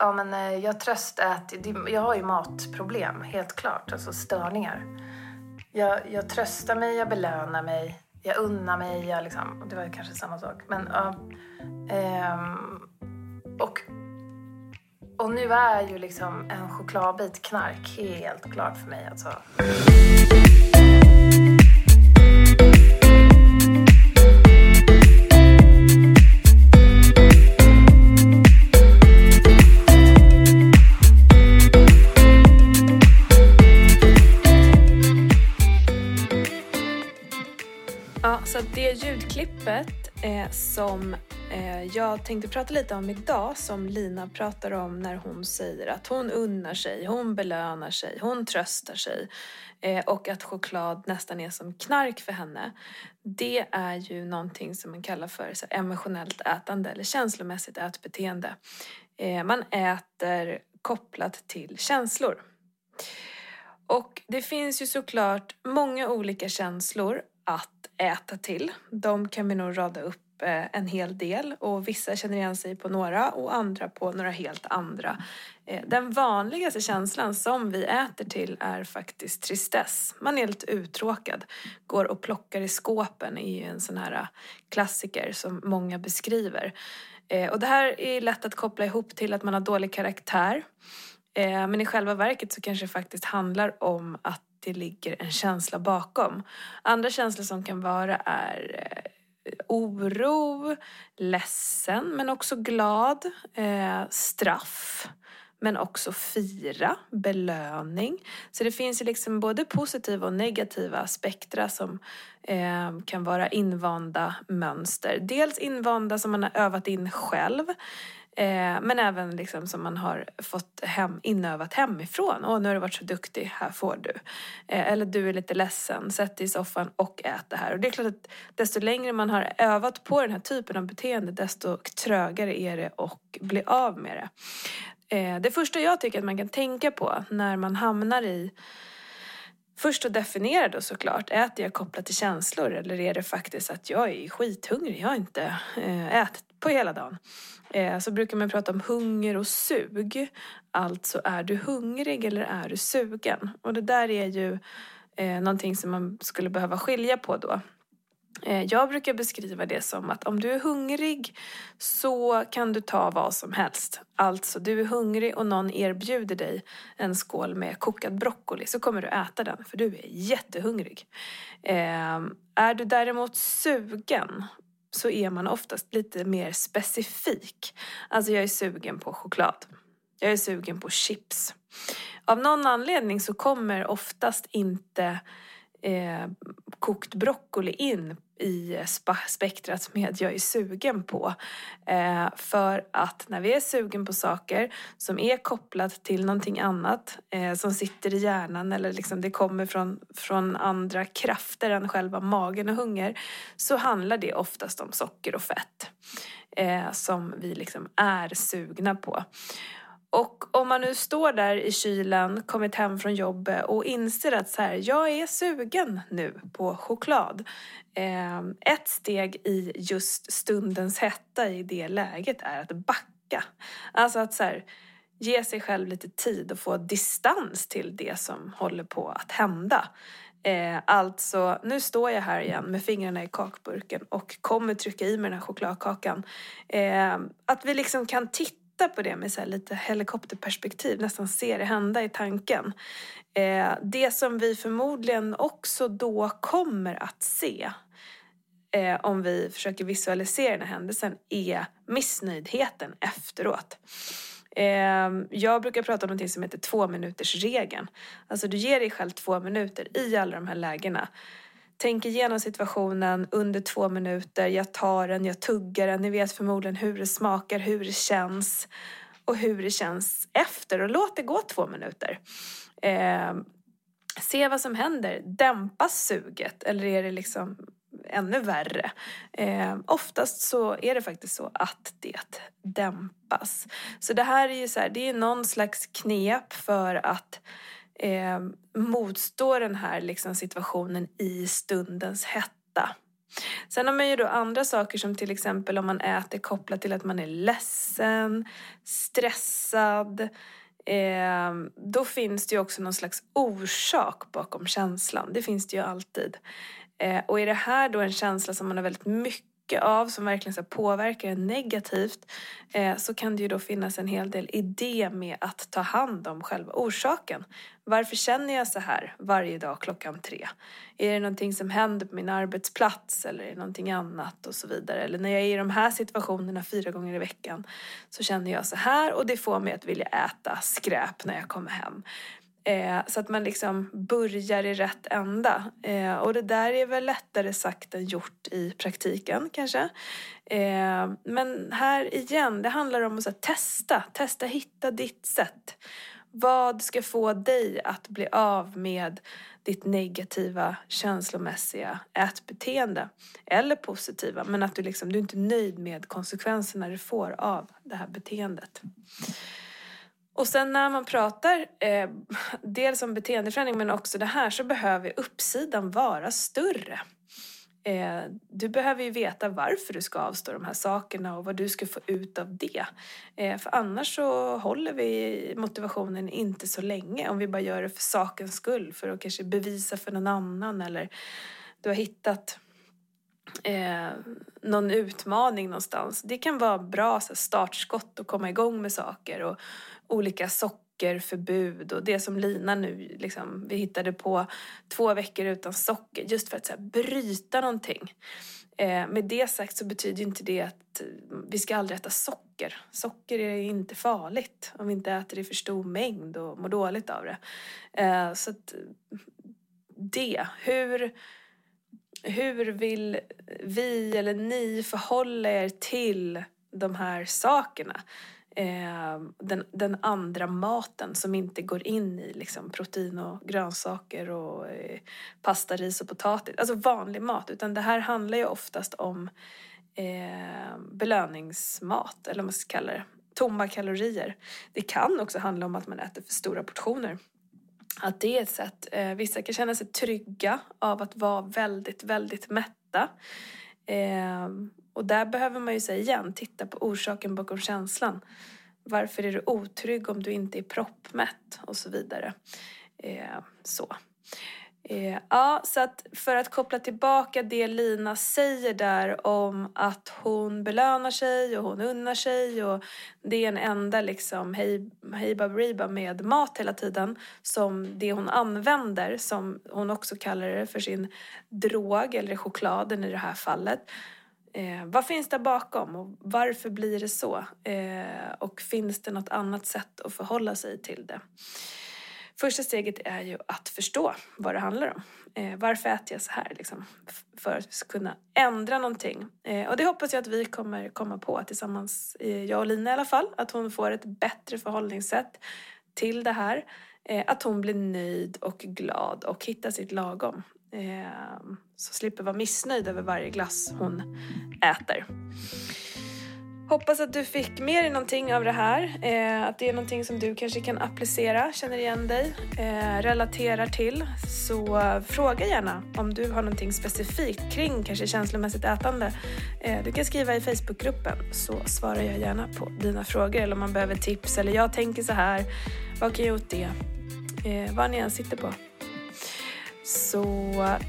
ja, men, eh, jag tröstäter. Jag har ju matproblem, helt klart. Alltså störningar. Jag, jag tröstar mig, jag belönar mig, jag unnar mig. Jag liksom, det var kanske samma sak. Men, ja, ehm, och, och nu är ju liksom en chokladbit knark helt klart för mig. Alltså. Det ljudklippet eh, som eh, jag tänkte prata lite om idag, som Lina pratar om när hon säger att hon unnar sig, hon belönar sig, hon tröstar sig eh, och att choklad nästan är som knark för henne. Det är ju någonting som man kallar för så emotionellt ätande eller känslomässigt ätbeteende. Eh, man äter kopplat till känslor. Och det finns ju såklart många olika känslor att äta till. De kan vi nog rada upp eh, en hel del och vissa känner igen sig på några och andra på några helt andra. Eh, den vanligaste känslan som vi äter till är faktiskt tristess. Man är lite uttråkad. Går och plockar i skåpen är ju en sån här eh, klassiker som många beskriver. Och det här är lätt att koppla ihop till att man har dålig karaktär. Men i själva verket så kanske det faktiskt handlar om att det ligger en känsla bakom. Andra känslor som kan vara är eh, oro, ledsen men också glad, eh, straff men också fira, belöning. Så det finns ju liksom både positiva och negativa spektra som eh, kan vara invanda mönster. Dels invanda som man har övat in själv Eh, men även liksom som man har fått hem, inövat hemifrån. Åh, nu har du varit så duktig, här får du. Eh, eller du är lite ledsen, sätt dig i soffan och ät det här. Och det är klart att desto längre man har övat på den här typen av beteende desto trögare är det att bli av med det. Eh, det första jag tycker att man kan tänka på när man hamnar i Först att definiera då såklart, äter jag kopplat till känslor eller är det faktiskt att jag är skithungrig, jag har inte eh, ätit på hela dagen. Eh, så brukar man prata om hunger och sug. Alltså, är du hungrig eller är du sugen? Och det där är ju eh, någonting som man skulle behöva skilja på då. Eh, jag brukar beskriva det som att om du är hungrig så kan du ta vad som helst. Alltså, du är hungrig och någon erbjuder dig en skål med kokad broccoli så kommer du äta den för du är jättehungrig. Eh, är du däremot sugen så är man oftast lite mer specifik. Alltså jag är sugen på choklad. Jag är sugen på chips. Av någon anledning så kommer oftast inte eh, kokt broccoli in i spektrat med jag är sugen på. Eh, för att när vi är sugen på saker som är kopplat till någonting annat eh, som sitter i hjärnan eller liksom det kommer från, från andra krafter än själva magen och hunger så handlar det oftast om socker och fett eh, som vi liksom är sugna på. Och om man nu står där i kylen, kommit hem från jobbet och inser att så här, jag är sugen nu på choklad. Eh, ett steg i just stundens hetta i det läget är att backa. Alltså att så här, ge sig själv lite tid och få distans till det som håller på att hända. Eh, alltså, nu står jag här igen med fingrarna i kakburken och kommer trycka i mig den här chokladkakan. Eh, att vi liksom kan titta titta på det med så lite helikopterperspektiv, nästan se det hända i tanken. Eh, det som vi förmodligen också då kommer att se eh, om vi försöker visualisera den här händelsen är missnöjdheten efteråt. Eh, jag brukar prata om något som heter två minuters regeln. Alltså du ger dig själv två minuter i alla de här lägena tänker igenom situationen under två minuter. Jag tar den, jag tuggar den. Ni vet förmodligen hur det smakar, hur det känns och hur det känns efter. Och låt det gå två minuter. Eh, se vad som händer. Dämpas suget eller är det liksom ännu värre? Eh, oftast så är det faktiskt så att det dämpas. Så det här är ju så här, det är någon slags knep för att eh, motstå den här liksom situationen i stundens hetta. Sen har man ju då andra saker som till exempel om man äter kopplat till att man är ledsen, stressad. Eh, då finns det ju också någon slags orsak bakom känslan. Det finns det ju alltid. Eh, och är det här då en känsla som man har väldigt mycket mycket av som verkligen så påverkar en negativt eh, så kan det ju då finnas en hel del idé med att ta hand om själva orsaken. Varför känner jag så här varje dag klockan tre? Är det någonting som händer på min arbetsplats eller är det någonting annat och så vidare? Eller när jag är i de här situationerna fyra gånger i veckan så känner jag så här och det får mig att vilja äta skräp när jag kommer hem. Eh, så att man liksom börjar i rätt ända. Eh, och det där är väl lättare sagt än gjort i praktiken kanske. Eh, men här igen, det handlar om att här, testa. Testa hitta ditt sätt. Vad ska få dig att bli av med ditt negativa känslomässiga ätbeteende? Eller positiva, men att du, liksom, du är inte är nöjd med konsekvenserna du får av det här beteendet. Och sen när man pratar eh, dels om beteendeförändring men också det här så behöver uppsidan vara större. Eh, du behöver ju veta varför du ska avstå de här sakerna och vad du ska få ut av det. Eh, för annars så håller vi motivationen inte så länge om vi bara gör det för sakens skull för att kanske bevisa för någon annan eller du har hittat eh, någon utmaning någonstans. Det kan vara bra så här, startskott att komma igång med saker och olika sockerförbud och det som Lina nu liksom, vi hittade på två veckor utan socker just för att så här, bryta någonting. Eh, med det sagt så betyder inte det att vi ska aldrig äta socker. Socker är inte farligt om vi inte äter det i för stor mängd och mår dåligt av det. Eh, så att det, hur hur vill vi eller ni förhålla er till de här sakerna? Eh, den, den, andra maten som inte går in i liksom, protein och grönsaker och eh, pasta, ris och potatis. Alltså vanlig mat. Utan det här handlar ju oftast om eh, belöningsmat, eller vad man ska kalla det. Tomma kalorier. Det kan också handla om att man äter för stora portioner att det är ett sätt. Eh, vissa kan känna sig trygga av att vara väldigt, väldigt mätta. Eh, och där behöver man ju säga igen, titta på orsaken bakom känslan. Varför är du otrygg om du inte är proppmätt och så vidare. Eh, så. Eh, ja, så att för att koppla tillbaka det Lina säger där om att hon belönar sig och hon unnar sig och det är en enda liksom hej, hej baberiba med mat hela tiden som det hon använder som hon också kallar det för sin drog eller chokladen i det här fallet. Eh, vad finns där bakom och varför blir det så? Eh, och finns det något annat sätt att förhålla sig till det? Första steget är ju att förstå vad det handlar om. Eh, varför äter jag så här? Liksom, för att kunna ändra någonting. Eh, och det hoppas jag att vi kommer komma på tillsammans, eh, jag och Lina i alla fall. Att hon får ett bättre förhållningssätt till det här. Eh, att hon blir nöjd och glad och hittar sitt lagom. Eh, så slipper vara missnöjd över varje glass hon äter. Hoppas att du fick med dig någonting av det här. Eh, att det är någonting som du kanske kan applicera, känner igen dig, eh, relaterar till. Så eh, fråga gärna om du har någonting specifikt kring kanske känslomässigt ätande. Eh, du kan skriva i Facebookgruppen så svarar jag gärna på dina frågor eller om man behöver tips eller jag tänker så här, vad kan jag åt det? Eh, vad ni än sitter på. Så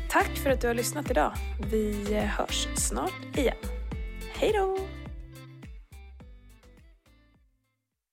tack för att du har lyssnat idag. Vi eh, hörs snart igen. Hej då!